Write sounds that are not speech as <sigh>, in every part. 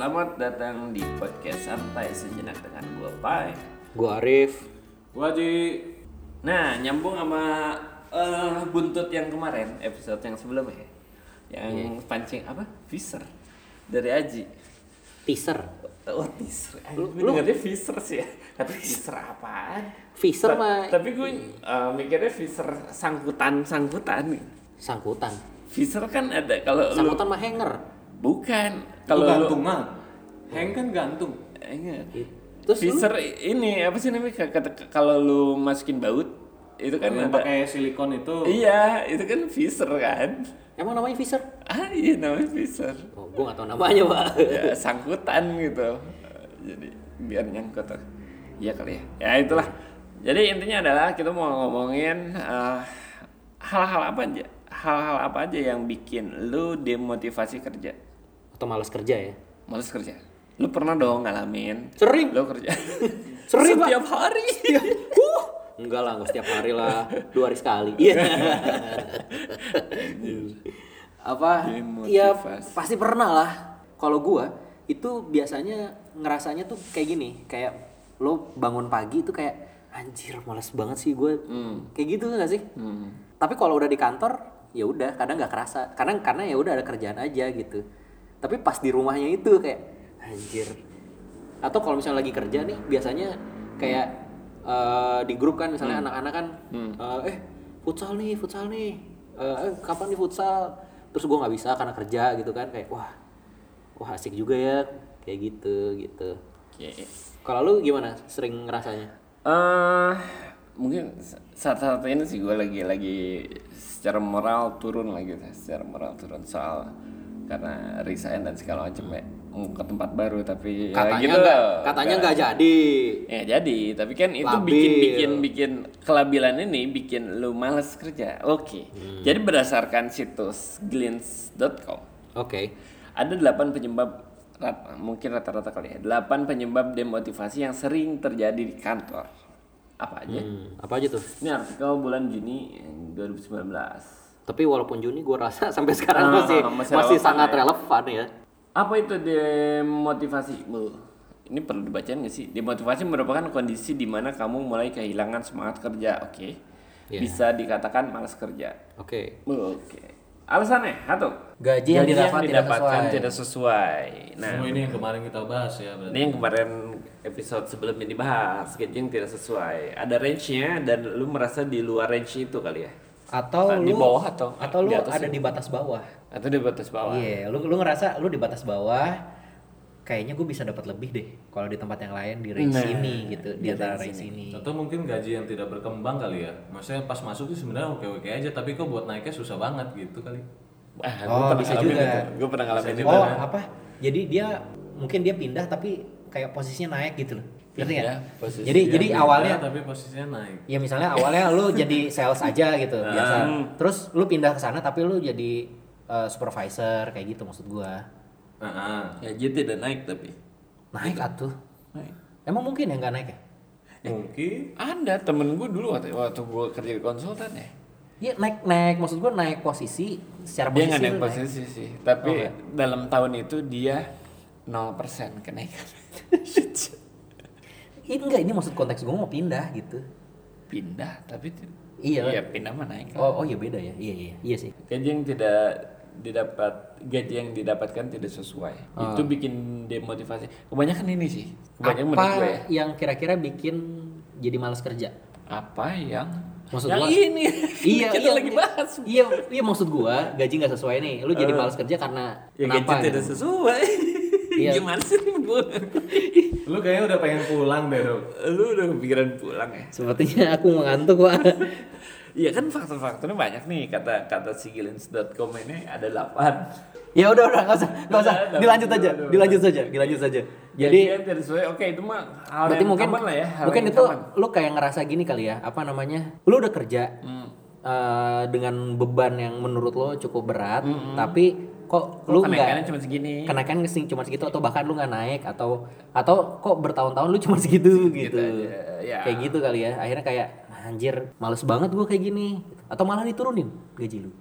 Selamat datang di podcast santai sejenak dengan gua Pai. Gua Arif. Gua Haji Nah, nyambung sama eh, buntut yang kemarin, episode yang sebelumnya. Yang pancing apa? Fisher dari Aji. Teaser. Oh, teaser. Lu- Gue lu- dengarnya Fisher sih ya. Tapi Fisher apaan? Fisher Ta- mah Tapi gue eh, mikirnya Fisher sangkutan-sangkutan. sangkutan. Fisher kan ada kalau lu Sangkutan mah hanger. Bukan. Kalau lu gantung mah Hang kan gantung. Eh, enggak. Terus lu? Fisher ini apa sih namanya? Kalau lu masukin baut itu kan Yang ada pakai silikon itu. Iya itu kan Fisher kan. Emang namanya Fisher? ah iya namanya Fisher Oh, gua gak tahu namanya, Pak. ya sangkutan gitu. Jadi biar nyangkut. Iya kali ya. Ya itulah. Jadi intinya adalah kita mau ngomongin eh, hal-hal apa aja? Hal-hal apa aja yang bikin lu demotivasi kerja Atau malas kerja ya? males kerja lu pernah dong ngalamin Sering. lu kerja <laughs> Sering, Pak. setiap hari Uh, enggak lah, enggak setiap hari lah. Dua hari sekali. Iya. <laughs> Apa? Ya Demotivasi. pasti pernah lah. Kalau gua itu biasanya ngerasanya tuh kayak gini, kayak lo bangun pagi tuh kayak anjir malas banget sih gue. Kayak gitu gak sih? hmm. Tapi kalau udah di kantor, ya udah kadang nggak kerasa. Karena karena ya udah ada kerjaan aja gitu. Tapi pas di rumahnya itu kayak anjir. Atau kalau misalnya lagi kerja nih, biasanya kayak eh, di grup kan misalnya anak-anak kan eh, eh futsal nih, futsal nih. Eh, kapan nih futsal? Terus gua nggak bisa karena kerja gitu kan kayak wah. Wah asik juga ya kayak gitu gitu. Oke. Kalau lu gimana? Sering ngerasanya? eh mungkin saat-saat ini sih gue lagi lagi secara moral turun lagi secara moral turun soal karena resign dan segala macam ya mau ke tempat baru tapi Katanya ya gitu nggak, katanya nggak jadi. ya jadi tapi kan itu Labil. bikin bikin bikin kelabilan ini bikin lu males kerja oke Hmm. jadi berdasarkan situs glints.com Oke. ada 8 penyebab rat- mungkin rata-rata kali ya 8 penyebab demotivasi yang sering terjadi di kantor apa aja Hmm, apa aja tuh? ini artikel bulan Juni 2019 Tapi walaupun Juni gue rasa <laughs> sampai sekarang Ah, masih masih masih, relevan sangat ya. relevan ya. apa itu demotivasi Bu? ini perlu dibacain nggak sih demotivasi merupakan kondisi di mana kamu mulai kehilangan semangat kerja oke Iya. bisa dikatakan malas kerja Oke. oke alasannya satu Gaji yang didapat tidak didapatkan sesuai. tidak sesuai nah Semua ini yang kemarin kita bahas ya berarti Ini yang kemarin episode sebelumnya dibahas, gaji yang tidak sesuai. Ada range-nya dan lu merasa di luar range itu kali ya? Atau Di lu bawah atau atau lu di atas ada di batas bawah. Atau di batas bawah? Iya, lu lu ngerasa lu di batas bawah kayaknya gue bisa dapat lebih deh kalau di tempat yang lain di range Nah, ini gitu di antara range ini. atau mungkin gaji yang tidak berkembang kali ya maksudnya pas masuk tuh sebenarnya oke oke aja tapi kok buat naiknya susah banget gitu kali Ah, Oh, pernah bisa juga. Gua pernah ngalamin itu. Oh, apa? Jadi dia mungkin dia pindah tapi kayak posisinya naik gitu loh. Ngerti. Jadi Ya, jadi beda, awalnya tapi posisinya naik Ya misalnya awalnya lu jadi sales aja gitu biasa. Terus lu pindah ke sana tapi lu jadi uh, supervisor kayak gitu maksud gua. Nah, Ya jadi tidak naik tapi. Naik atuh. Naik. Emang mungkin ya nggak naik ya? mungkin Ada temen gue dulu waktu, waktu gue kerja di konsultan ya. Iya naik naik maksud gua naik posisi secara Dia posisi. nggak naik posisi sih, tapi Oke. dalam tahun itu dia 0% kenaikan. <laughs> Ini enggak ini maksud konteks gua mau pindah gitu. pindah tapi Iya. iya pindah mah naik. lah. Oh oh iya beda ya. Iya iya iya sih. gaji yang tidak didapat gaji yang didapatkan tidak sesuai Ah. itu bikin demotivasi kebanyakan ini sih kebanyakan Apa gue ya yang kira-kira bikin jadi malas kerja? apa yang Maksud yang gua- ini <laughs> iya kita iya, lagi iya. bahas Iya, iya maksud gua gaji nggak sesuai nih. Lu jadi malas kerja karena ya kenapa? gaji tidak gitu? sesuai Iya. <laughs> gimana sih bu lu kayaknya udah pengen pulang deh Dok. lu udah kepikiran pulang ya Sepertinya aku mengantuk, Pak. <laughs> Iya kan faktor-faktornya banyak nih kata kata sigilins.com ini ada 8 ya udah udah nggak usah nggak usah dilanjut aja dilanjut saja dilanjut saja jadi sesuai oke itu mah hal berarti yang mungkin lah ya hal mungkin yang itu common. lu kayak ngerasa gini kali ya apa namanya lu udah kerja Hmm. eh, dengan beban yang menurut lo cukup berat tapi kok lu kenaikannya nggak cuma segini kenaikan sih cuma segitu atau bahkan lu nggak naik atau atau kok bertahun-tahun lu cuma <laughs> segitu gitu aja, ya. kayak gitu kali ya akhirnya kayak anjir males banget gua kayak gini atau malah diturunin gaji lu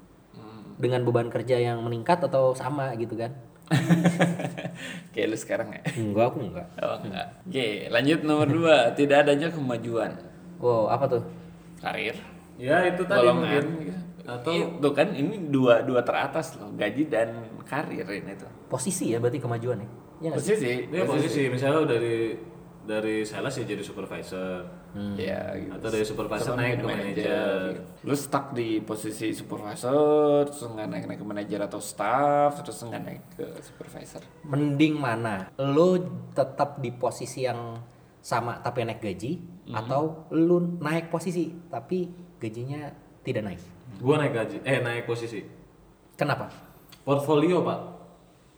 dengan beban kerja yang meningkat atau sama gitu kan <laughs> Kayak lu sekarang ya? Enggak, aku enggak. Oh enggak. Oke, lanjut nomor dua. Tidak adanya kemajuan Oh, apa tuh? karir. Ya itu tadi Golongan. mungkin. Gitu. Atau itu kan ini dua dua teratas loh, gaji dan karir ini tuh. Posisi ya berarti kemajuan ya? Iya nggak sih? Posisi, dia posisi misalnya dari dari sales ya jadi supervisor. Ya, gitu. Atau dari supervisor naik ke manajer. Lu stuck di posisi supervisor, terus nggak naik naik ke manajer atau staff, terus nggak naik ke supervisor. Mending mana? Lo tetap di posisi yang sama tapi naik gaji atau lu naik posisi tapi gajinya tidak naik? Gua naik gaji, eh naik posisi. Kenapa? Portfolio pak.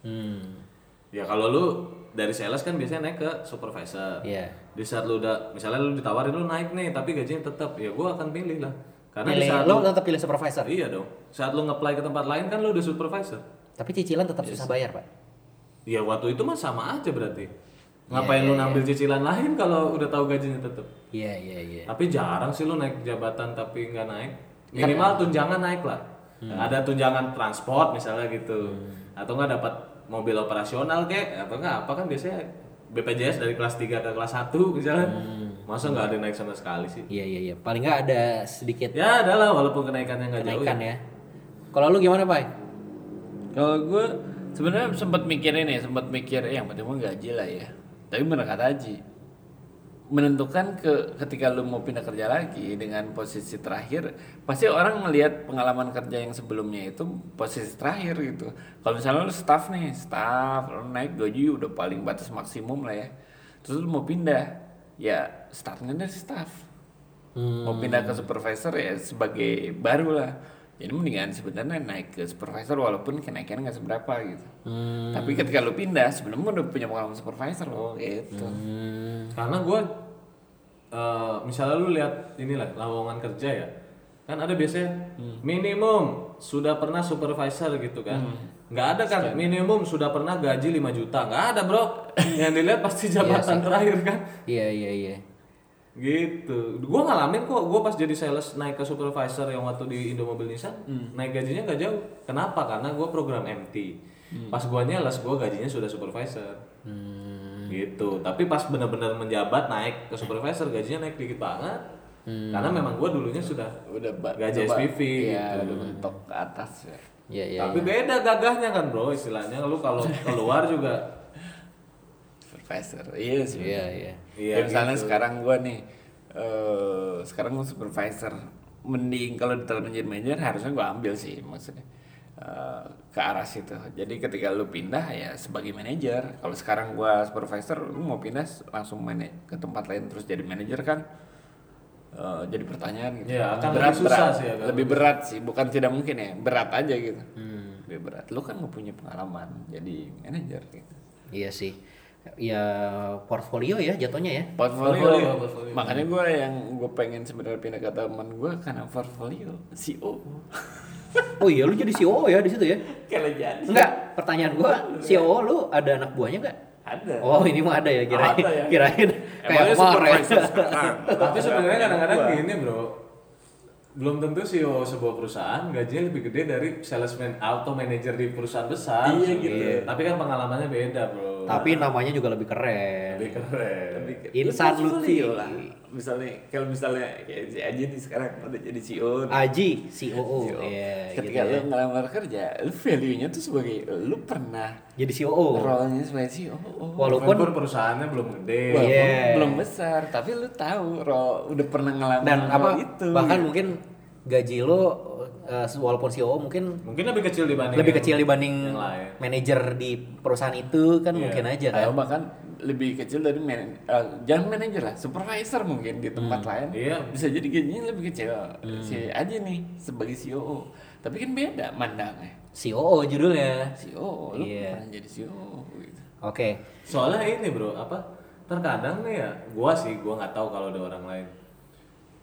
Hmm. Ya kalau lu dari sales kan biasanya naik ke supervisor. Iya. Di saat lu udah, misalnya lu ditawarin lu naik nih, tapi gajinya tetap, ya gua akan pilih lah. Karena di Pilih, saat lo lu, tetap pilih supervisor. iya dong. Saat lu nge-apply ke tempat lain kan lu udah supervisor. Tapi cicilan tetap susah bayar, Pak. Ya waktu itu mah sama aja berarti. Ngapain lu ngambil cicilan lain kalau udah tahu gajinya tetap? Iya, iya, iya. Tapi jarang sih lu naik jabatan tapi nggak naik. Minimal tunjangan naik lah. Ada tunjangan transport misalnya gitu. Atau nggak dapat mobil operasional kek atau nggak apa kan biasanya BPJS dari kelas 3 ke kelas 1 misalnya. Masa nggak ada naik sama sekali sih? Iya, iya, iya. Paling nggak ada sedikit Ya ada lah walaupun kenaikannya nggak jauh. kenaikan ya. Kalau lu gimana, Pak? Kalau gue sebenarnya sempat mikirin ya, sempat mikir eh, yang penting mah gaji lah ya. Tapi bener kata Haji, menentukan ke ketika lu mau pindah kerja lagi dengan posisi terakhir, pasti orang melihat pengalaman kerja yang sebelumnya itu posisi terakhir gitu. Kalau misalnya lu staff nih, staff, lu naik gaji udah paling batas maksimum lah ya. Terus lu mau pindah, ya startnya dari staff. Mau pindah ke supervisor ya sebagai baru lah. Jadi mendingan sebenarnya naik ke supervisor walaupun kenaikannya nggak seberapa gitu. Tapi ketika lu pindah sebelum udah punya pengalaman supervisor oh gitu. Karena gue, misalnya lu lihat inilah lowongan kerja ya, kan ada biasanya minimum sudah pernah supervisor gitu kan, nggak ada kan? Minimum sudah pernah gaji 5 juta, nggak ada bro, <laughs> yang dilihat pasti jabatan terakhir kan, Iya, iya, iya. gitu. Gue ngalamin kok, gue pas jadi sales naik ke supervisor yang waktu di Indomobil Nissan, naik gajinya gak jauh. Kenapa? Karena gue program MT. Pas gue nyales, gue gajinya sudah supervisor. Gitu. Tapi pas benar-benar menjabat naik ke supervisor, gajinya naik dikit banget. Karena memang gue dulunya sudah Udah gaji SPV Iya, gitu. udah mentok ke atas ya. Iya, iya. Tapi beda gagahnya kan bro, istilahnya lu kalau <laughs> keluar juga Supervisor. Iya sih. Iya, iya. Iya, Ya, misalnya gitu. sekarang gua nih eh sekarang gua supervisor. Mending kalau ditaruh menjadi manajer harusnya gua ambil sih maksudnya. Eh, ke arah situ. Jadi ketika lu pindah ya sebagai manajer. Kalau sekarang gua supervisor, lu mau pindah langsung ke tempat lain terus jadi manajer kan eh, jadi pertanyaan gitu. Ya, akan lebih susah sih agak lebih berat sih, bukan tidak mungkin ya, berat aja gitu. Lebih berat. Lu kan nggak punya pengalaman jadi manajer gitu. Iya sih. Ya portfolio ya jatuhnya ya. portfolio, Portfolio, portfolio. makanya gue yang gue pengen sebenarnya pindah ke teman gue karena portfolio CEO <laughs> Oh iya lu jadi CEO ya di situ ya? kalau jadi Enggak, pertanyaan gua, CEO lu ada anak buahnya enggak? ada Oh, ini mah ada ya kirain. Ada ya. Kirain Emangnya kayak kemarin. sekarang <laughs> Tapi sebenarnya kadang-kadang gini bro, belum tentu CEO sebuah perusahaan gajinya lebih gede dari salesman atau manajer di perusahaan besar. Iya, gitu. Tapi kan pengalamannya beda bro. Tapi namanya juga lebih keren. lebih keren. Insan lu Lutfi. Misalnya kalau misalnya kayak si Aji nih sekarang udah jadi CEO Aji, COO. CEO. Iya, ketika gitu ya. lu ngelamar kerja lu value-nya tuh sebagai lu pernah Jadi COO. role-nya sebagai CEO Walaupun Walaupun perusahaannya belum gede. Walaupun Iya. belum besar tapi lu tahu role udah pernah ngelamar dan apa role itu bahkan mungkin gaji lo eh, walaupun COO mungkin Mungkin lebih kecil dibanding lebih kecil dibanding manajer di perusahaan itu kan Iya. mungkin aja kan. Atau bahkan lebih kecil dari man, eh, jangan manajer lah, supervisor mungkin di tempat lain. Iya. Bisa jadi gajinya lebih kecil. Si aja nih sebagai CEO. Tapi kan beda mandangnya. COO judulnya. CEO, lu Iya. pernah jadi CEO gitu. Oke. Soalnya ini bro, apa? Terkadang nih ya, gua sih gua nggak tahu kalau ada orang lain.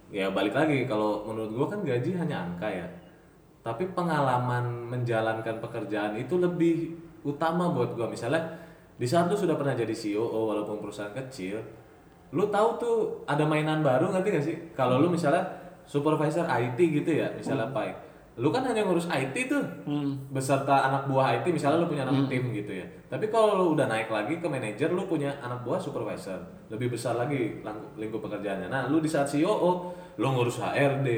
Ya balik lagi, kalau menurut gua kan gaji hanya angka ya. Tapi pengalaman menjalankan pekerjaan itu lebih utama buat gua. Misalnya di saat lu sudah pernah jadi CEO walaupun perusahaan kecil, lu tahu tuh ada mainan baru ngerti gak sih? Kalau lu misalnya supervisor IT gitu ya, misalnya Pai. lu kan hanya ngurus IT tuh. Beserta anak buah IT misalnya lu punya anak tim gitu ya. Tapi kalau lu udah naik lagi ke manajer lu punya anak buah supervisor. Lebih besar lagi lingkup pekerjaannya. Nah lu di saat COO lu ngurus HRD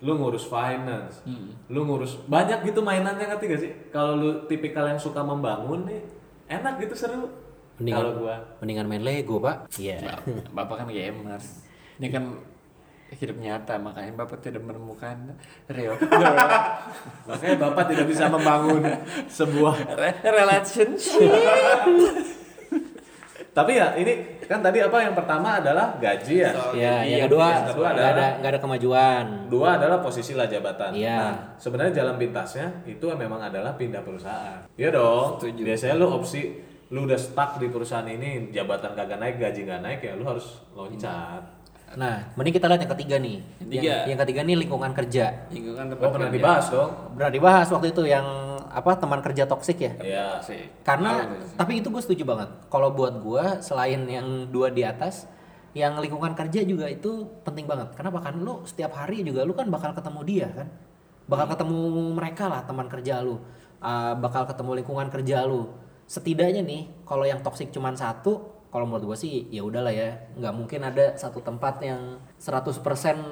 lu ngurus finance lu ngurus banyak gitu mainannya ngerti gak sih? Kalau lu tipikal yang suka membangun nih enak gitu seru Mendingan- kalau gua Mendingan main Lego, Pak. Iya. Bap- Bapak kan gamers. Ini kan hidup nyata, makanya Bapak tidak menemukan real <laughs> makanya bapak tidak bisa membangun sebuah re- relationship. <laughs> tapi ya ini kan tadi apa yang pertama adalah gaji ya Iya, Iya, yang kedua yang kedua adalah- ada nggak ada kemajuan. Dua adalah posisi lah jabatan. Iya. Nah, sebenarnya jalan pintasnya itu memang adalah pindah perusahaan. Iya dong. Setuju. Biasanya lu opsi lu udah stuck di perusahaan ini, jabatan kagak naik, gaji nggak naik ya lu harus loncat. Nah, mending kita lihat yang ketiga nih. Ketiga. Yang, yang ketiga nih lingkungan kerja. Lingkungan tempat Oh pernah kerja. dibahas dong. Pernah dibahas waktu itu yang apa teman kerja toksik ya? Iya. Sih. Karena tapi itu gue setuju banget. Kalau buat gue selain yang dua di atas, yang lingkungan kerja juga itu penting banget. Kenapa kan lu setiap hari juga lu kan bakal ketemu dia kan, bakal ketemu mereka lah teman kerja lu, Uh, bakal ketemu lingkungan kerja lu. Setidaknya nih kalau yang toksik cuman satu, kalau menurut gue sih ya udahlah ya, nggak mungkin ada satu tempat yang 100%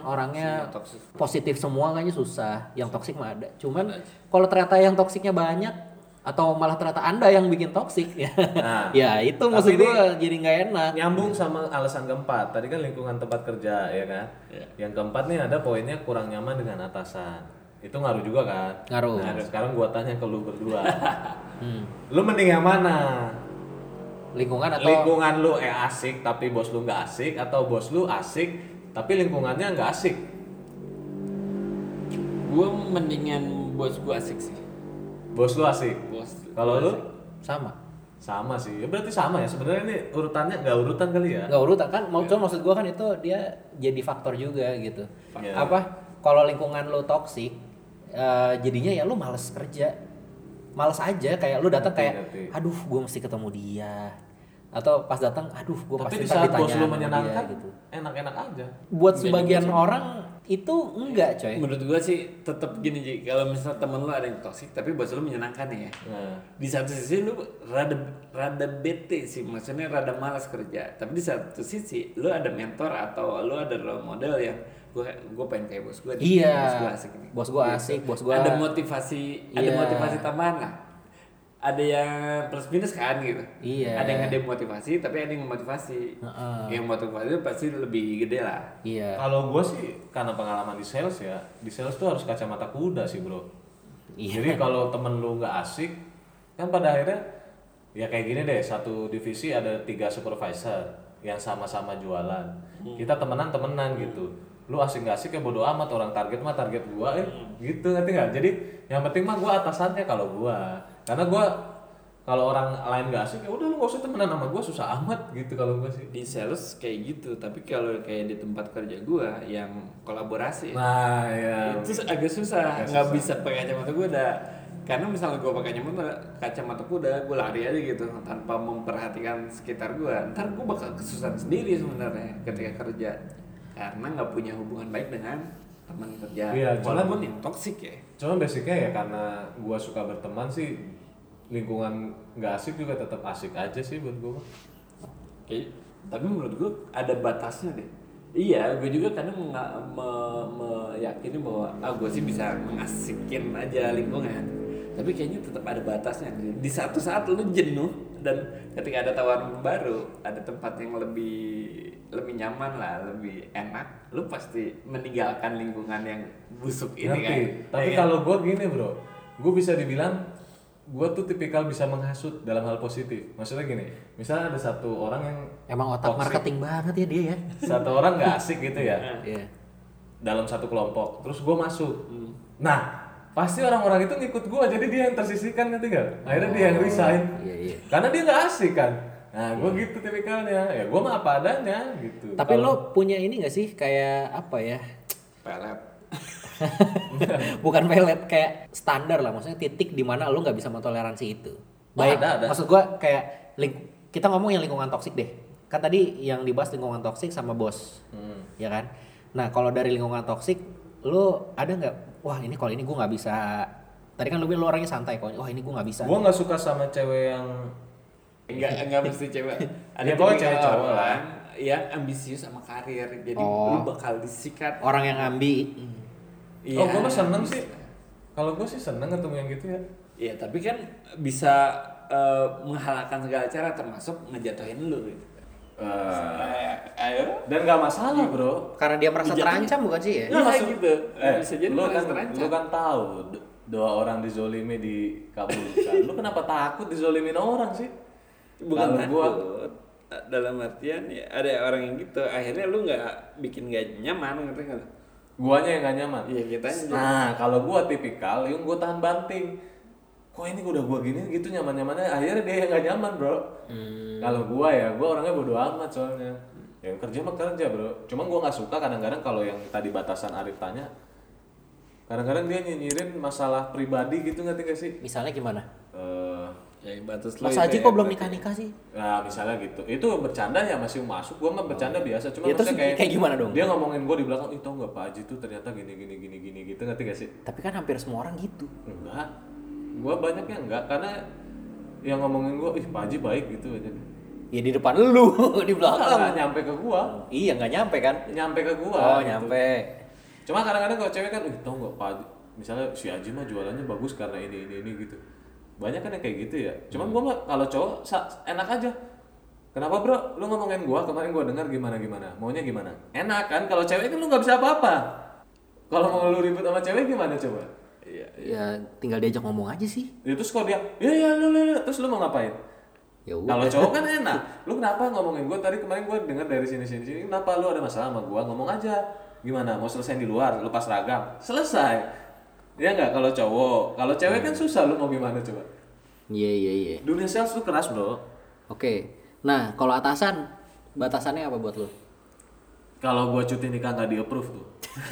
orangnya positif semua kayaknya susah. Yang toksik mah ada. Cuman kalau ternyata yang toksiknya banyak atau malah ternyata anda yang bikin toksik ya, Nah, <laughs> ya itu maksud gue jadi nggak enak. Nyambung sama alasan keempat. Tadi kan lingkungan tempat kerja ya kan. Iya. Yang keempat nih ada poinnya kurang nyaman dengan atasan. Itu ngaruh juga kan? Ngaruh. Nah, sekarang gua tanya ke lu berdua. <laughs> Hmm. lu mending yang mana? Lingkungan atau lingkungan lu eh asik tapi bos lu nggak asik atau bos lu asik tapi lingkungannya nggak asik Gue mendingan bos gue asik sih. bos lu asik Bos. kalau lu sama? sama sih ya berarti sama ya sebenarnya ini urutannya nggak urutan kali ya Nggak urutan kan? Mau cuma maksud gue kan itu dia jadi faktor juga gitu. Iya. Apa? Kalau lingkungan lu toksik, eh, jadinya ya lu males kerja, males aja kayak lu datang kayak, aduh gue mesti ketemu dia, atau pas datang, aduh gue tapi pasti di saat bos ditanya lu menyenangkan dia, gitu. enak-enak aja Buat Enggak sebagian juga orang itu enggak coy. Menurut gue sih tetap gini Ji, kalau misal temen lu ada yang toksik tapi bos lu menyenangkan ya. nah Di satu sisi lu rada rada bete sih, maksudnya rada malas kerja. Tapi di satu sisi lu ada mentor atau lu ada role model yang gue gue pengen kayak bos gue. Iya. Bos gue asik nih. Bos gua Gitu. asik, bos gua- ada motivasi, ada Iya. motivasi tambahan lah. Ada yang plus minus kan gitu. Iya. Ada yang ada motivasi, tapi ada yang motivasi. Heeh. Yang motivasi pasti lebih gede lah. Iya. kalau gue sih karena pengalaman di sales ya di sales tuh harus kacamata kuda sih bro Iya. jadi kalau temen lu nggak asik kan pada akhirnya ya kayak gini deh satu divisi ada tiga supervisor yang sama-sama jualan kita temenan temenan gitu lu asik nggak asik ya bodo amat orang target mah target gua eh gitu ngerti nggak jadi yang penting mah gua atasannya kalau gua karena gua kalau orang lain nggak asik ya udah lu nggak usah temenan sama gua susah amat gitu kalau gua sih. Di sales kayak gitu tapi kalau kayak di tempat kerja gua yang kolaborasi nah ya itu agak susah. Nggak bisa pakai kacamata gua udah karena misalnya gua pakai kacamata kacamata gua udah gua lari aja gitu tanpa memperhatikan sekitar gua ntar gua bakal kesusahan sendiri sebenarnya ketika kerja. Karena nggak punya hubungan baik dengan teman kerja. Iya, cuman- walaupun yang toksik ya. Cuma basicnya ya karena gua suka berteman sih lingkungan nggak asik juga tetap asik aja sih buat gua. Kayak, tapi menurut gue ada batasnya deh. Iya, gue juga kadang menga- me- meyakini bahwa ah gue sih bisa mengasikin aja lingkungan. Tapi kayaknya tetap ada batasnya. Di satu saat lu jenuh dan ketika ada tawaran baru, ada tempat yang lebih lebih nyaman lah, lebih enak, lu pasti meninggalkan lingkungan yang busuk ini Ngerti. kan. Tapi Ya kan? kalau gua gini bro, gua bisa dibilang gua tuh tipikal bisa menghasut dalam hal positif. Maksudnya gini, misalnya ada satu orang yang Emang otak toxic, marketing banget ya dia ya. satu orang nggak asik gitu ya <laughs> Iya. dalam satu kelompok, terus gua masuk. Hmm. Nah, pasti orang-orang itu ngikut gua, jadi dia yang tersisihkan ngerti nggak? Akhirnya dia yang resign. Iya iya. Karena dia nggak asik kan. Nah, gua gitu tipikalnya. Ya gua mah apa adanya gitu. Tapi Kalau- lo punya ini gak sih kayak apa ya? pelet. <laughs> Bukan pelet kayak standar lah, maksudnya titik di mana lo nggak bisa mentoleransi itu. Oh, Baik, ada, ada. maksud gua kayak ling- kita ngomong yang lingkungan toksik deh. Kan tadi yang dibahas lingkungan toksik sama bos, Hmm. ya kan? Nah kalau dari lingkungan toksik, lo ada nggak wah ini kalau ini gue nggak bisa tadi kan lu bilang lu orangnya santai kok wah ini gue nggak bisa Gua nggak suka sama cewek yang Enggak enggak mesti cewek. <laughs> Ya, pokoknya cewek cowok lah. yang ambisius sama karir. Jadi Oh. lu bakal disikat. orang yang ambi Iya. Oh, gue mah seneng sih. Kalau gue sih seneng ketemu yang gitu ya. Iya, tapi kan bisa eh, menghalalkan segala cara termasuk ngejatuhin lu gitu. Eh, ayo. Dan gak masalah bro. karena dia merasa Jatuhnya- terancam bukan sih ya Iya, gitu. Eh, Bisa jadi lu kan, terancam. lu kan tahu do- doa orang dizolimi dikabulkan. lu kenapa takut dizolimin orang sih? Bukan Kalau gua takut. dalam artian ya ada orang yang gitu akhirnya lu nggak bikin gak nyaman ngerti nggak? Guanya yang gak nyaman. Iya, kitanya Nah, kalau gua tipikal yang gua tahan banting. Kok ini udah gua gini gitu nyaman-nyamannya akhirnya dia yang gak nyaman, Bro. Kalau gua ya, gua orangnya bodo amat soalnya. Yang kerja mah kerja, Bro. Cuma gua nggak suka kadang-kadang kalau yang tadi batasan Arif tanya kadang-kadang dia nyinyirin masalah pribadi gitu ngerti gak sih? misalnya gimana Ya batas Mas Haji ya, kok belum berarti. nikah nikah sih Nah misalnya gitu, itu bercanda ya masih masuk. Gua mah bercanda biasa, cuma Ya, terus maksudnya kayak gimana dong? Dia ngomongin gua di belakang, itu nggak Pak Haji tuh ternyata gini gini gini gini gitu ngerti gak sih? tapi kan hampir semua orang gitu Enggak, gua banyak yang enggak karena yang ngomongin gua, ih Pak Haji baik gitu aja. ya di depan lu <laughs> di belakang enggak nyampe ke gua, iya nggak nyampe kan nyampe ke gua. oh gitu. nyampe Cuma kadang-kadang kalau cewek kan, ih tau nggak Pak Haji, misalnya si Haji mah jualannya bagus karena ini ini ini gitu. Banyak kan yang kayak gitu ya. Cuman gua mah kalau cowok enak aja. Kenapa bro? Lu ngomongin gua kemarin gua dengar gimana gimana. Maunya gimana? Enak kan? Kalau cewek kan lu nggak bisa apa-apa. Kalau mau lu ribut sama cewek gimana coba? Iya. ya tinggal diajak ngomong aja sih Ya, terus kalau dia, ya ya lu, lu, lu. terus lu mau ngapain? ya Kalau cowok kan enak. Lu kenapa ngomongin gue tadi kemarin gue dengar dari sini sini sini. Kenapa lu ada masalah sama gue? Ngomong aja. Gimana? Mau selesai di luar? Lepas ragam? Selesai. Ya nggak kalau cowok. Kalau cewek kan susah. Lu mau gimana coba? iya iya iya Dunia sales tuh keras bro. oke nah kalau atasan batasannya apa buat lu Kalau gue cuti nikah nggak di approve tuh. <laughs>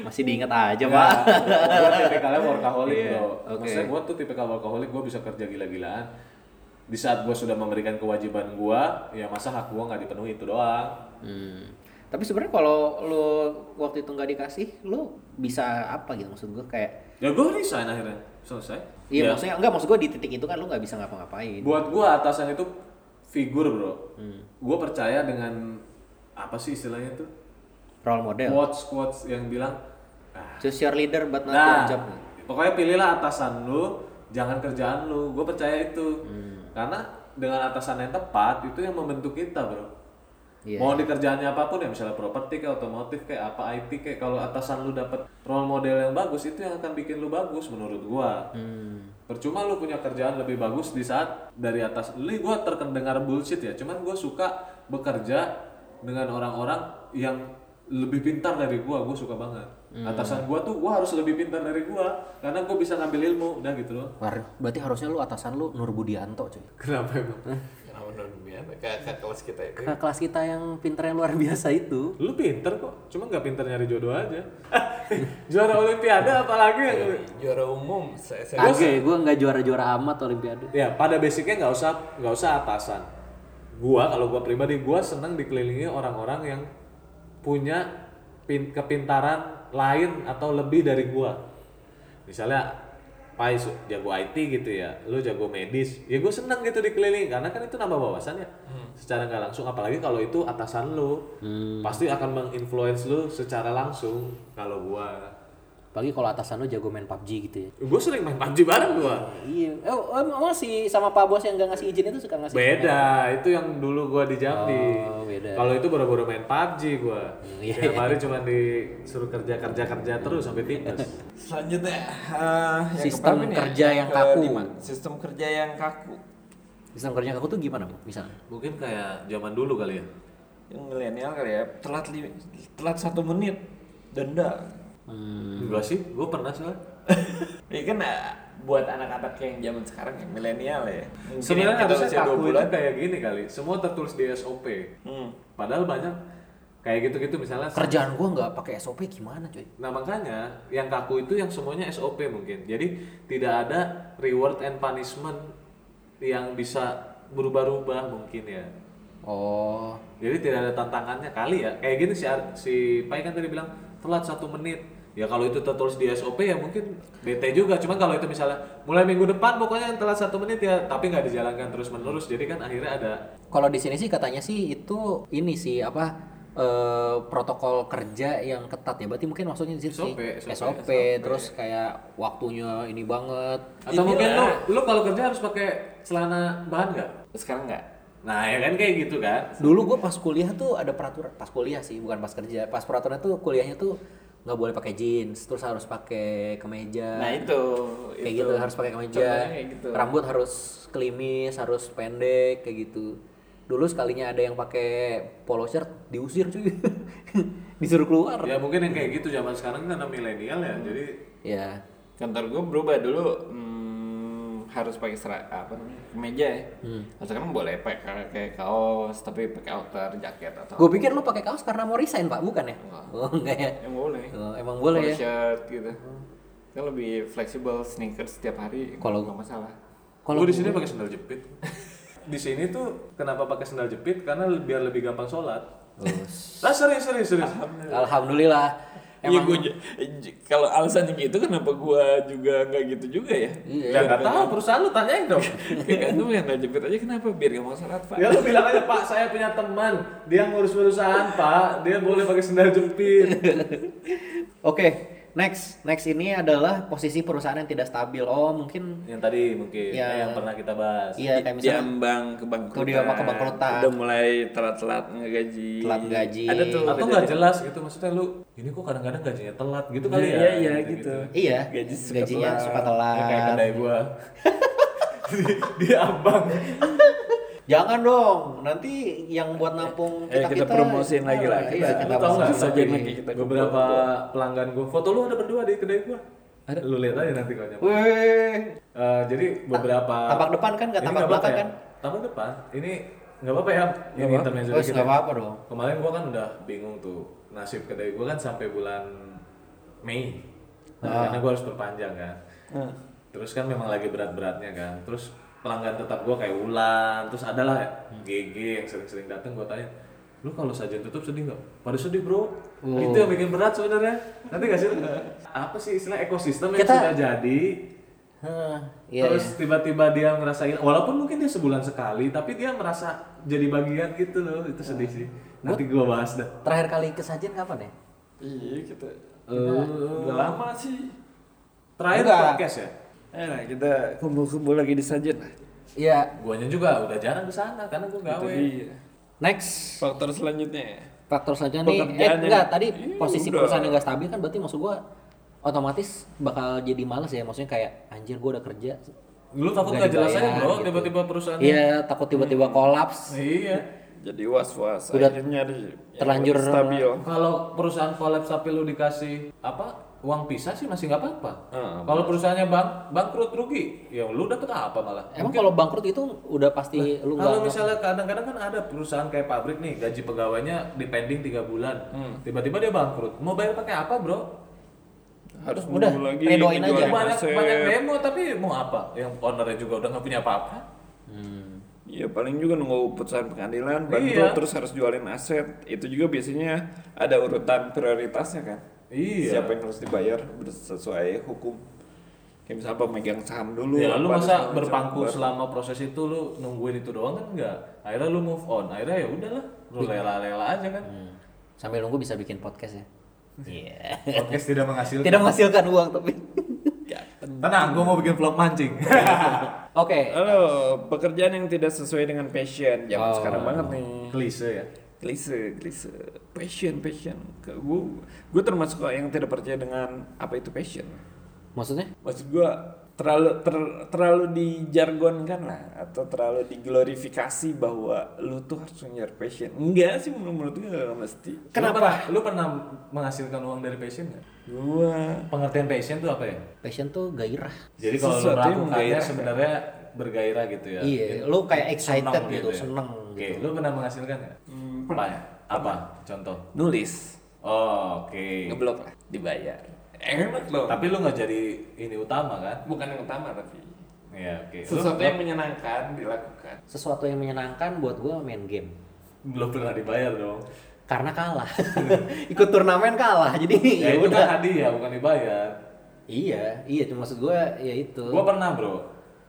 masih diingat aja Ya, pak gue tipikalnya workaholic Iya, bro. oke. Maksudnya gue tuh tipikal workaholic. Gue bisa kerja gila-gilaan. Di saat gue sudah memberikan kewajiban gue, ya masa hak gue nggak dipenuhi itu doang. Hmm. Tapi sebenarnya kalau lu waktu itu nggak dikasih, lu bisa apa gitu maksud gue kayak Ya gue resign akhirnya. Selesai. Iya Ya. maksudnya enggak maksud gue di titik itu kan lu nggak bisa ngapa-ngapain. Buat gua atasan itu figur bro. Hmm. Gua percaya dengan apa sih istilahnya tuh Role model. quotes quotes yang bilang, ah, Choose your leader but not nah, your job. pokoknya pilihlah atasan lu, jangan kerjaan lu. Gua percaya itu. Hmm. Karena dengan atasan yang tepat itu yang membentuk kita bro. Iya. Mau di kerjaannya apa pun ya misalnya properti kayak otomotif kayak apa IT kayak kalau atasan lu dapat role model yang bagus itu yang akan bikin lu bagus menurut gua. Hmm. Percuma lu punya kerjaan lebih bagus di saat dari atas. Lu gua terkendengar bullshit ya, cuman gua suka bekerja dengan orang-orang yang lebih pintar dari gua, gua suka banget. Atasan gua tuh gua harus lebih pintar dari gua karena gua bisa ngambil ilmu, udah gitu loh. Berarti harusnya lu atasan lu Nur Budianto cuy. Kenapa emang? Biasa kayak kayak kelas kita itu. Ke kelas kita yang pinter yang luar biasa itu. Lu pinter kok, cuma nggak pinter nyari jodoh aja. <laughs> Juara olimpiade apalagi yang Juara umum ya, gue nggak juara-juara amat olimpiade. Ya pada basicnya nggak usah nggak usah atasan. Gua kalau gua pribadi gua seneng dikelilingi orang-orang yang punya pin- kepintaran lain atau lebih dari gua. Misalnya Pai jago IT gitu ya, lu jago medis, ya gue seneng gitu dikelilingi karena kan itu nambah wawasan ya, secara nggak langsung. Apalagi kalau itu atasan lu, pasti akan menginfluence lu secara langsung. Kalau gua, Apalagi kalau atasan lu jago main PUBG gitu ya. gue sering main PUBG bareng gua. Iya. Eh, oh, emang si sama Pak Bos yang nggak ngasih izin itu suka ngasih. Beda, itu yang dulu gua di Jambi. Oh, beda. Kalau itu baru-baru main PUBG gua. iya. Tiap hari cuma disuruh kerja-kerja-kerja terus sampai tipes. <laughs> Selanjutnya eh, yang Sistem ya? kerja yang kaku. Sistem kerja yang kaku. Sistem kerja aku tuh gimana, Bu? Misalnya. Mungkin kayak zaman dulu kali ya. Yang milenial kali ya, telat li- telat satu menit denda. Hmm. Enggak sih, gua pernah soalnya. <laughs> Ini kan eh, buat anak-anak yang zaman sekarang yang milenial ya. Sebenarnya harusnya kaku 20 itu kayak gini kali. Semua tertulis di SOP. Hmm. Padahal banyak kayak gitu-gitu misalnya. Kerjaan gua nggak pakai SOP gimana, cuy? Nah makanya yang kaku itu yang semuanya SOP mungkin. Jadi tidak ada reward and punishment yang bisa berubah-ubah mungkin ya. Oh. Jadi tidak ada tantangannya kali ya. Kayak gini si Ar- si Pai kan tadi bilang telat satu menit. Ya kalau itu tertulis di SOP ya mungkin bete juga. Cuman kalau itu misalnya mulai minggu depan pokoknya yang telat satu menit ya, tapi nggak dijalankan terus menerus. Jadi kan akhirnya ada Kalau di sini sih katanya sih itu ini sih apa eh, protokol kerja yang ketat ya. Berarti mungkin maksudnya di situ sih SOP, SOP, terus kayak waktunya ini banget. atau mungkin lu lu kalau kerja harus pakai celana bahan nggak? Sekarang enggak. Nah ya kan kayak gitu kan. Dulu gue pas kuliah tuh ada peraturan, pas kuliah sih, bukan pas kerja. Pas peraturan tuh kuliahnya tuh nggak boleh pakai jeans, terus harus pakai kemeja. Nah, itu. kayak itu. gitu harus pakai kemeja. Gitu. Rambut harus kelimis, harus pendek kayak gitu. Dulu sekalinya ada yang pakai polo shirt diusir cuy. <laughs> Disuruh keluar. Ya mungkin yang kayak gitu zaman sekarang karena milenial ya. Jadi Ya. Kantor gue berubah dulu hmm, harus pakai serat apa namanya kemeja ya. Hmm. Nah, sekarang boleh pakai kayak kaos tapi pakai outer jaket atau Gue pikir lu pakai kaos karena mau resign, Pak, bukan ya? Enggak. Oh, enggak ya. yang boleh. Oh, emang boleh Polo ya. shirt gitu. Kan lebih fleksibel sneakers setiap hari. Kalau- nggak masalah. Kalau Gue di sini pakai sandal jepit. di sini tuh kenapa pakai sandal jepit? Karena biar lebih gampang sholat. Lah serius serius serius. Alhamdulillah. Iya gue kalau alasannya gitu kenapa gue juga nggak gitu juga ya? Iya. Ya nggak tahu perusahaan lu tanyain dong. <laughs> Kayak gue yang jepit aja kenapa biar gak mau sholat pak? ya lu bilang aja Pak saya punya teman dia ngurus perusahaan Pak dia boleh pakai sandal jepit. <laughs> Oke, next. Next ini adalah posisi perusahaan yang tidak stabil. Oh, mungkin yang tadi mungkin Ya. eh, yang pernah kita bahas. iya kayak misalnya Diambang kebangkrutan. Diambang kebangkrutan. Udah mulai telat-telat ngegaji. Telat gaji. Ada tuh. Atau nggak jelas gitu maksudnya lu ini kok kadang-kadang gajinya telat gitu kali ya. Iya iya gitu. iya, Gaji suka gajinya telat. suka telat. Ya, kayak kedai gua. <laughs> <laughs> di, di abang. Jangan dong, nanti yang buat nampung Eh, kita kita promosiin lagi lah. Iya, Kita- kita Lu tau nggak lagi. lagi kita beberapa pelanggan gua foto lu ada berdua di kedai gua. Ada. Lu lihat aja nanti kalau nyampe. Wih, Eh, jadi beberapa tampak depan kan, nggak tampak belakang ya? kan? Tampak depan. Ini nggak apa-apa ya. Ini intermezzo Oh, dikit nggak ya. apa-apa dong. Kemarin gua kan udah bingung tuh nasib kedai gua kan sampai bulan Mei. Ah. Karena gua harus perpanjang kan. Terus kan memang lagi berat-beratnya kan. Terus pelanggan tetap gua kayak Ulan, terus adalah GG yang sering-sering datang gua tanya, lu kalau sajian tutup sedih nggak? Pada sedih bro. Itu yang bikin berat sebenarnya. Nanti gak sih? Apa sih istilah ekosistem yang Kita- sudah jadi? Hah, iya, Terus tiba-tiba dia ngerasain, walaupun mungkin dia sebulan sekali, tapi dia merasa jadi bagian gitu loh. Itu sedih sih. Nanti gua bahas dah. iya. Terakhir kali kesajian kapan ya? Iya kita. Eh, Udah lama sih. Terakhir Enggak. podcast ya. Eh, nah, kita kumpul-kumpul lagi di sajen lah. Iya, Guanya juga udah jarang ke sana karena gua gawe. Iya. next Faktor selanjutnya. faktor saja nih. Eh, enggak, tadi Iya, posisi udah. perusahaan yang nggak stabil kan berarti maksud gua otomatis bakal jadi males ya. Maksudnya kayak anjir gua udah kerja. Lu takut Nggak nggak jelas aja bro, gitu. tiba-tiba perusahaan. Iya, takut tiba-tiba kolaps. Iya. Jadi was-was. Udah Akhirnya nyari terlanjur- stabil. Kalau perusahaan kolaps tapi lu dikasih apa uang pisah sih masih nggak apa-apa. Ah, Kalau perusahaannya bang bangkrut rugi, ya lu dapet apa malah? Emang kalau bangkrut itu udah pasti lu Kalau misalnya kadang-kadang kan ada perusahaan kayak pabrik nih gaji pegawainya dipending tiga bulan, tiba-tiba dia bangkrut, mau bayar pakai apa bro? Harus Udah, nunggu lagi. redoin aja. banyak aset. banyak demo tapi mau apa? Yang ownernya juga udah nggak punya apa-apa. Hmm. Iya paling juga nunggu putusan pengadilan, bangkrut Iya. terus harus jualin aset. Itu juga biasanya ada urutan prioritasnya kan. Iya. Siapa yang harus dibayar sesuai hukum. Kayak misalnya pemegang saham dulu. Ya lu apa, masa berpangku selama proses itu lu nungguin itu doang kan enggak? Akhirnya lu move on, akhirnya ya udahlah, lu lela-lela aja kan. Hmm. Sambil nunggu bisa bikin podcast ya. <laughs> Iya. Podcast tidak menghasilkan. Tidak menghasilkan uang tapi. <laughs> Tenang, gua mau bikin vlog mancing. <laughs> Oke. Halo, pekerjaan yang tidak sesuai dengan passion. Zaman Oh. sekarang banget nih. Klise ya. Klise, klise. Passion, passion. Gue, gue termasuk yang tidak percaya dengan apa itu passion. Maksudnya? Maksud gue terlalu ter- terlalu dijargonkan lah atau terlalu diglorifikasi bahwa lu tuh harus nyari passion. Enggak sih menurut, menurut gue nggak mesti. Kenapa? Lu pernah menghasilkan uang dari passion nggak? Gua Pengertian passion tuh apa ya? Passion tuh gairah. Jadi kalau lu melakukannya sebenarnya bergairah gitu ya. Iya, lu kayak excited Seneng gitu, ya. seneng Oke, gitu. lu pernah menghasilkan nggak? apa? Apa? Contoh. nulis, Oh, oke. ngeblok lah, dibayar. Enak loh. Tapi lu nggak jadi ini utama kan? bukan yang utama tapi Iya, oke. Lu- sesuatu yang menyenangkan dilakukan. Sesuatu yang menyenangkan buat gua main game. belum pernah dibayar dong karena kalah <laughs> ikut turnamen kalah jadi ya, ya itu udah kan hadiah bukan dibayar iya iya cuma maksud gue ya itu gua pernah bro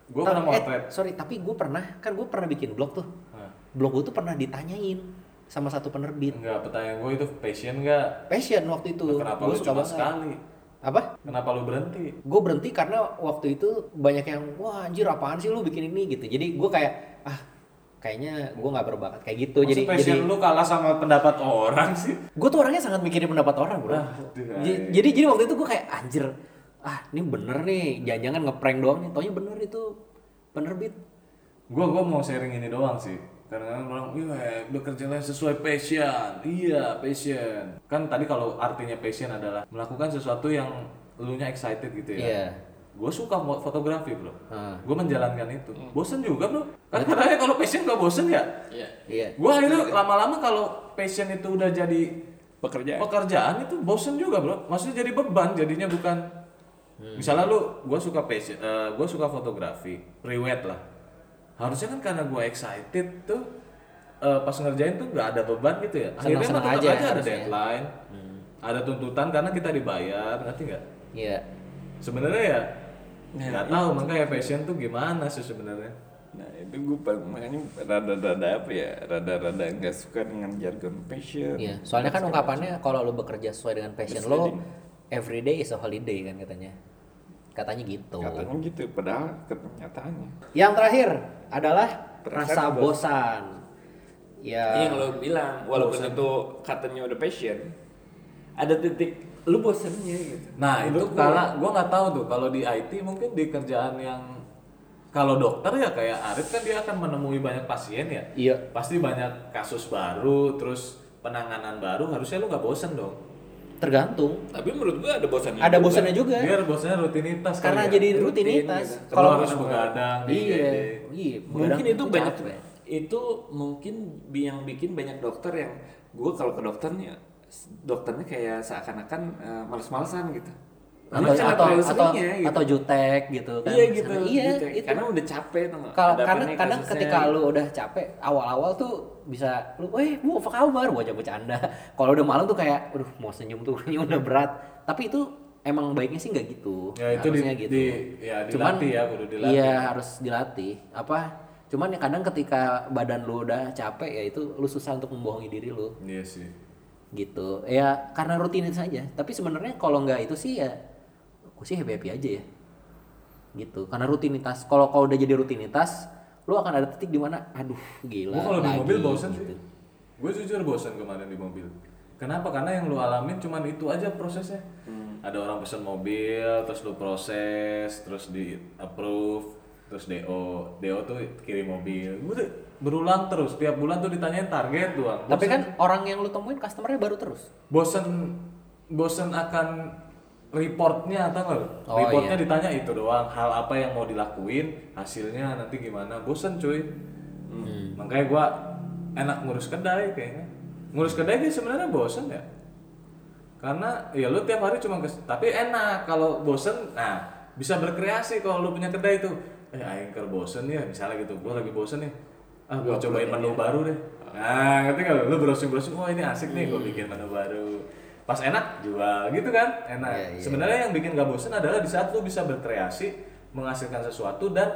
gua pernah Eh, motret sorry tapi gue pernah kan gue pernah bikin blog tuh blog gue tuh pernah ditanyain sama satu penerbit. Enggak pertanyaan gua itu passion enggak passion waktu itu. Kenapa Gua lu suka cuma banget. sekali? Apa? Kenapa lu berhenti? Gue berhenti karena waktu itu banyak yang wah anjir apaan sih lu bikin ini? Gitu. Jadi gue kayak ah kayaknya gue nggak berbakat. Kayak gitu. Masa jadi passion jadi lu kalah sama pendapat orang sih? Gue tuh orangnya sangat mikirin pendapat orang bro. Ay. jadi jadi waktu itu gue kayak anjir ah ini bener nih. Jangan-jangan ngeprank doang nih. Taunya bener itu penerbit. Gua gua mau sharing ini doang sih karena orang iya bekerjalah sesuai passion. Iya passion. Kan tadi kalau artinya passion adalah melakukan sesuatu yang lu nya excited gitu ya. Iya. gue suka fotografi bro. Ah. gue menjalankan itu. Bosen juga bro. Kan katanya kalau passion gak bosen ya? Iya. iya. Gue akhirnya lama-lama kalau passion itu udah jadi Pekerjaan. pekerjaan itu bosen juga bro. Maksudnya jadi beban jadinya bukan. Misalnya lu gue suka passion gue suka fotografi prewed lah harusnya kan karena gue excited tuh eh, pas ngerjain tuh gak ada beban gitu ya. Akhirnya Senang-senang mah tetap aja aja, ada deadline. Ada tuntutan karena kita dibayar ngerti nggak? Iya. Sebenarnya ya nggak tahu makanya passion tuh gimana sih sebenarnya? Nah itu gue makanya rada-rada apa ya rada-rada nggak suka dengan jargon passion. iya soalnya kan ungkapannya kalau lo bekerja sesuai dengan passion lo every day is a holiday kan katanya katanya gitu Katanya gitu, padahal kenyataannya. yang terakhir adalah Perasaan rasa bosan. bosan ya Yang lo bilang, walaupun itu katanya udah passion, ada titik lu bosannya gitu. Nah itu Menurut gua. karena gue nggak tahu tuh kalau di IT mungkin di kerjaan yang kalau dokter ya kayak Arif kan dia akan menemui banyak pasien ya. iya Pasti banyak kasus baru, terus penanganan baru. Harusnya lu nggak bosen dong. Tergantung Tapi menurut gua ada bosannya. ada juga. bosannya juga Biar bosannya rutinitas karena ya. jadi Rutin rutinitas gitu. Kalau harus begadang iya IGD. iya Mungkin itu banyak capek. itu mungkin yang bikin banyak dokter yang gua kalau ke dokternya dokternya kayak seakan-akan eh, males-malesan gitu. Atau atau atau, gitu. atau jutek gitu kan. Iya gitu. Sana- iya gitu. itu Karena udah capek tuh. kalau karena kadang ketika lu udah capek awal-awal tuh bisa lu eh bu apa kabar? Gua aja bercanda. <laughs> Kalau udah malam tuh kayak aduh mau senyum tuh <laughs> ini udah berat. Tapi itu emang baiknya sih nggak gitu. Ya, itu di- harusnya gitu. di- ya, dilatih ya, kudu dilatih. iya harus dilatih. Apa? Cuman ya kadang ketika badan lu udah capek ya itu lu susah untuk membohongi diri lu. Iya sih. gitu. Ya karena rutinitas saja tapi sebenarnya kalau nggak itu sih ya aku sih happy happy aja ya gitu karena rutinitas kalau kau udah jadi rutinitas lu akan ada titik di mana aduh gila Gue kalau di mobil bosen gitu. sih. Gue jujur bosen kemarin di mobil. Kenapa? Karena yang lu alamin cuman itu aja prosesnya. Ada orang pesen mobil, terus lu proses, terus di approve, terus DO. DO tuh kirim mobil. Gue tuh berulang terus. Tiap bulan tuh ditanyain target doang. tapi kan orang yang lu temuin customernya baru terus bosen bosen akan reportnya atau enggak? lu? Oh, reportnya iya. ditanya itu doang. Hal apa yang mau dilakuin, hasilnya nanti gimana? Bosen cuy. Hmm. Makanya gua enak ngurus kedai kayaknya. Ngurus kedai sih sebenarnya bosen ya. Karena ya lu tiap hari cuma kes tapi enak kalau bosen nah bisa berkreasi kalau lu punya kedai tuh. Eh aing bosen ya misalnya gitu. Gua lagi bosen nih. Ah gua cobain menu baru deh. Nah, ngerti nggak lu? Lu browsing-browsing, oh ini asik nih, gua bikin menu baru. Pas enak jual gitu kan, enak. Iya, iya. Sebenarnya yang bikin gak bosen adalah di saat lu bisa berkreasi, menghasilkan sesuatu dan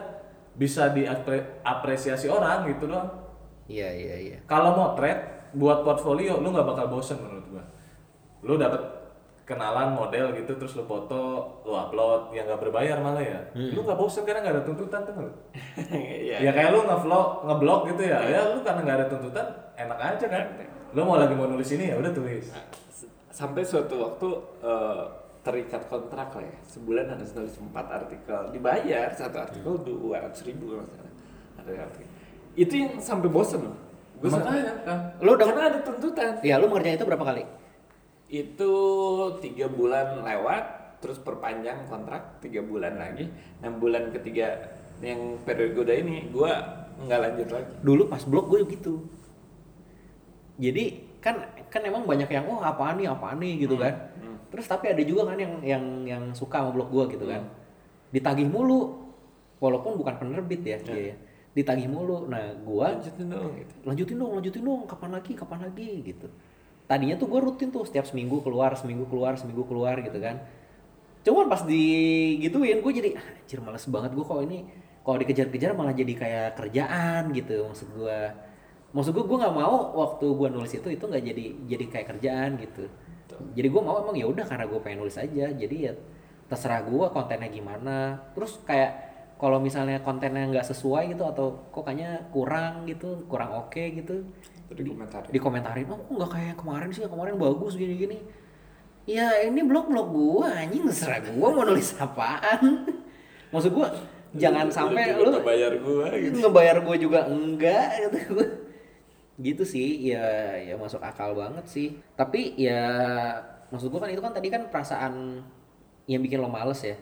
bisa diapresiasi orang gitu doang. iya iya iya Kalau motret buat portfolio lu nggak bakal bosen menurut gua. Lu dapet kenalan model gitu terus lu foto, lu upload yang nggak berbayar malah ya. Lu nggak bosen karena nggak ada tuntutan tuh? <laughs> Iya. Ya kayak lu nge-vlog, nge-blog gitu ya. Ya lu karena nggak ada tuntutan enak aja kan. Lu mau lagi mau nulis ini ya udah tulis. Sampai suatu waktu eh, terikat kontrak lah ya. Sebulan harus nulis empat artikel. Dibayar satu artikel dua ratus ribu kalau salah. Ada artikel. Itu yang sampai bosen loh. Gue Makanya kan. Lu udah- karena ada tuntutan. Iya lu ngerjain itu berapa kali? Itu tiga bulan lewat terus perpanjang kontrak tiga bulan lagi. Enam bulan ketiga yang periode ini gue nggak lanjut lagi. Dulu pas blog gue gitu. Jadi kan kan emang banyak yang oh apaan nih apaan nih? gitu kan. Terus tapi ada juga kan yang yang yang suka sama blog gue gitu kan. Ditagih mulu walaupun bukan penerbit ya dia ya. ditagih mulu. Nah gua lanjutin dong gitu. Lanjutin dong lanjutin dong. Kapan lagi kapan lagi gitu. Tadinya tuh gue rutin tuh setiap seminggu keluar seminggu keluar seminggu keluar gitu kan. Cuman pas digituin gue jadi "Ah, anjir males banget gue kok ini. Kalau dikejar-kejar malah jadi kayak kerjaan gitu maksud gue maksud gue gue nggak mau waktu gue nulis itu itu nggak jadi jadi kayak kerjaan gitu. Jadi gue mau emang ya udah karena gue pengen nulis aja. Jadi ya terserah gue kontennya gimana. Terus kayak kalau misalnya kontennya nggak sesuai gitu atau kok kayaknya kurang gitu kurang oke gitu Terus dikomentarin. dikomentarin. Oh kok nggak kayak yang kemarin sih? Yang kemarin bagus gini gini ya ini blog blog gua anjing terserah gua mau nulis apaan. <laughs> Maksud gua jangan sampai lu bayar gua gitu. ngebayar gua juga enggak gitu gitu sih ya ya masuk akal banget sih tapi ya maksud gua kan itu kan tadi kan perasaan yang bikin lo males ya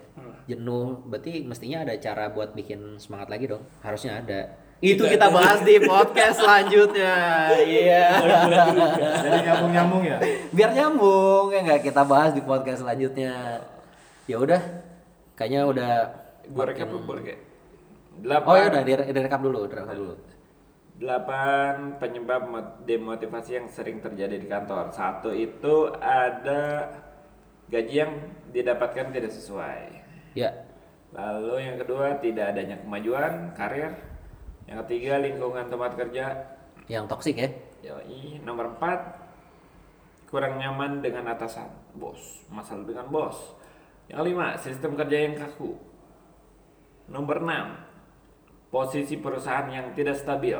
jenuh berarti mestinya ada cara buat bikin semangat lagi dong harusnya ada itu kita bahas di podcast selanjutnya iya Jadi nyambung-nyambung ya. biar nyambung ya nggak kita bahas di podcast selanjutnya ya udah kayaknya udah gua rekap dulu boleh kayak oh ya udah dire- direkap dulu direkap dulu delapan penyebab mot- demotivasi yang sering terjadi di kantor. Satu itu ada gaji yang didapatkan tidak sesuai. Ya. Lalu yang kedua tidak adanya kemajuan karir. Yang ketiga lingkungan tempat kerja. Yang toksik ya. Yoi. nomor empat kurang nyaman dengan atasan. Bos. Masalah dengan bos. Yang kelima sistem kerja yang kaku. Nomor enam posisi perusahaan yang tidak stabil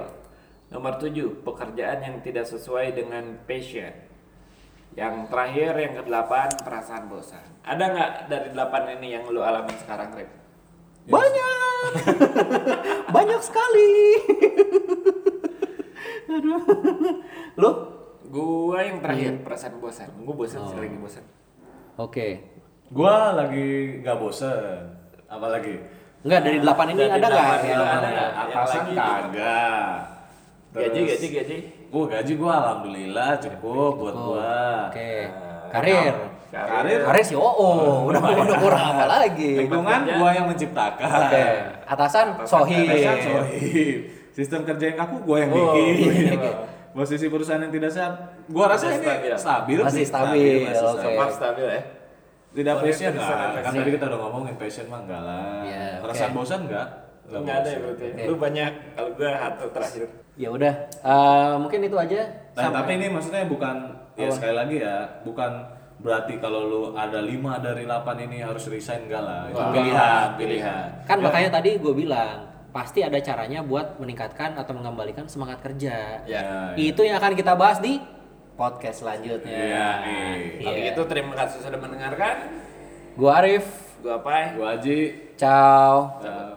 nomor tujuh pekerjaan yang tidak sesuai dengan passion. Yang terakhir yang kedelapan perasaan bosan. Ada nggak dari delapan ini yang lu alami sekarang Rip? banyak! <laughs> Banyak sekali! <laughs> Aduh. Lu? Gua yang terakhir perasaan bosan. Gua bosan sih lagi bosan. Oke. Gua lagi nggak bosen. Apalagi? Enggak dari delapan ini Dari ada nggak? ada. ada. Nggak? Lagi kagak. Gaji Terus- gaji gaji Gua gaji gua alhamdulillah cukup buat gua. oke karir Karir karir sih oh, oh udah udah kurang apa <laughs> lagi lingkungan gua yang menciptakan. oke atasan sohib Atasan sohib. Sistem kerja yang kaku gua yang Oh, bikin. iya. Posisi perusahaan yang tidak sehat, gua rasa Masih ini stabil. stabil, Masih sih. stabil, masih oke. stabil. Stabil ya Tidak Oh, passion lah. Kan tadi kita udah ngomongin passion mah enggak lah. Iya, Perasaan oke. bosan enggak? Enggak ada ya berarti. Oke. Lu banyak kalau gua satu terakhir. ya udah eh, mungkin itu aja Nah, Sampai- tapi ini maksudnya bukan ya sekali lagi ya, bukan berarti kalau lu ada 5 dari 8 ini harus resign enggak lah. Itu Wah. pilihan, pilihan. kan Ya, makanya tadi gue bilang pasti ada caranya buat meningkatkan atau mengembalikan semangat kerja Ya, itu yang akan kita bahas di podcast selanjutnya Iya, nih. Kalau Iya. gitu terima kasih sudah mendengarkan. Gua Arif Gua Pai. Gua Haji ciao eh,